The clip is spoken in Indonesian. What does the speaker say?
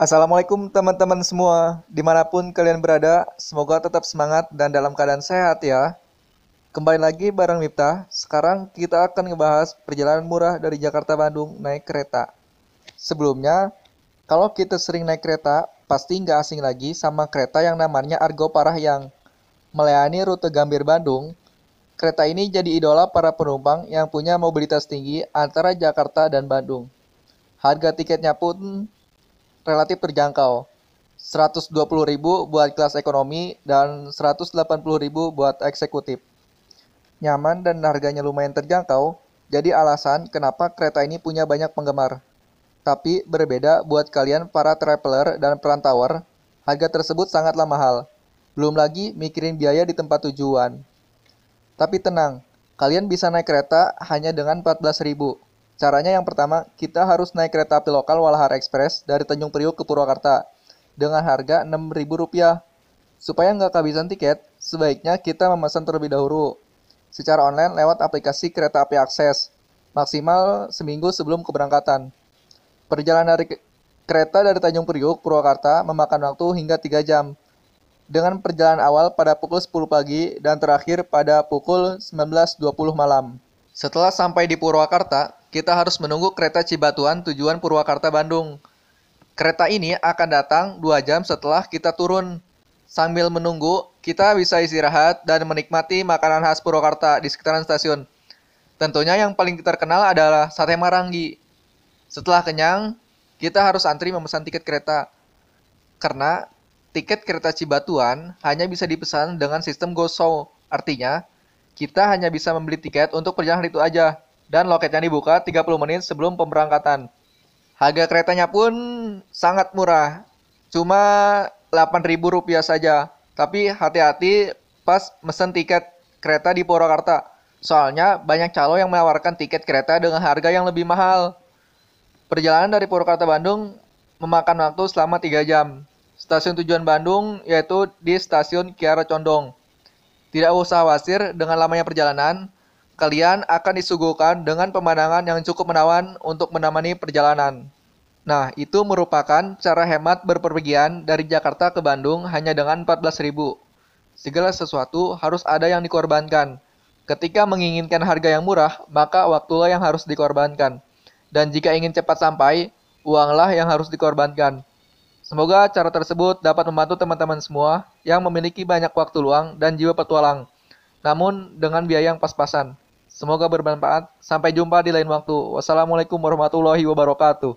Assalamualaikum teman-teman semua, di mana pun kalian berada, semoga tetap semangat dan dalam keadaan sehat ya. Kembali lagi bareng Miftah, sekarang kita akan ngebahas perjalanan murah dari Jakarta Bandung naik kereta. Sebelumnya, kalau kita sering naik kereta, pasti nggak asing lagi sama kereta yang namanya Argo Parahyang. Melayani rute Gambir Bandung, kereta ini jadi idola para penumpang yang punya mobilitas tinggi antara Jakarta dan Bandung. Harga tiketnya pun relatif terjangkau. 120.000 buat kelas ekonomi dan 180.000 buat eksekutif. Nyaman dan harganya lumayan terjangkau, jadi alasan kenapa kereta ini punya banyak penggemar. Tapi berbeda buat kalian para traveler dan perantauan, harga tersebut sangatlah mahal. Belum lagi mikirin biaya di tempat tujuan. Tapi tenang, kalian bisa naik kereta hanya dengan 14.000. Caranya yang pertama, kita harus naik kereta api lokal Walahar Express dari Tanjung Priuk ke Purwakarta dengan harga Rp6.000. Supaya nggak kehabisan tiket, sebaiknya kita memesan terlebih dahulu secara online lewat aplikasi kereta api akses, maksimal seminggu sebelum keberangkatan. Perjalanan dari kereta dari Tanjung Priuk, Purwakarta memakan waktu hingga 3 jam, dengan perjalanan awal pada pukul 10 pagi dan terakhir pada pukul 19.20 malam. Setelah sampai di Purwakarta, kita harus menunggu kereta Cibatuan tujuan Purwakarta Bandung. Kereta ini akan datang 2 jam setelah kita turun. Sambil menunggu, kita bisa istirahat dan menikmati makanan khas Purwakarta di sekitaran stasiun. Tentunya yang paling terkenal adalah sate marangi. Setelah kenyang, kita harus antri memesan tiket kereta. Karena tiket kereta Cibatuan hanya bisa dipesan dengan sistem GoShow. Artinya, kita hanya bisa membeli tiket untuk perjalanan itu aja dan loketnya dibuka 30 menit sebelum pemberangkatan. Harga keretanya pun sangat murah, cuma Rp8.000 saja. Tapi hati-hati pas mesen tiket kereta di Purwakarta. Soalnya banyak calo yang menawarkan tiket kereta dengan harga yang lebih mahal. Perjalanan dari Purwakarta Bandung memakan waktu selama 3 jam. Stasiun tujuan Bandung yaitu di stasiun Kiara Condong. Tidak usah khawatir dengan lamanya perjalanan, kalian akan disuguhkan dengan pemandangan yang cukup menawan untuk menemani perjalanan. Nah, itu merupakan cara hemat berpergian dari Jakarta ke Bandung hanya dengan 14.000. Segala sesuatu harus ada yang dikorbankan. Ketika menginginkan harga yang murah, maka waktulah yang harus dikorbankan. Dan jika ingin cepat sampai, uanglah yang harus dikorbankan. Semoga cara tersebut dapat membantu teman-teman semua yang memiliki banyak waktu luang dan jiwa petualang, namun dengan biaya yang pas-pasan. Semoga bermanfaat. Sampai jumpa di lain waktu. Wassalamualaikum warahmatullahi wabarakatuh.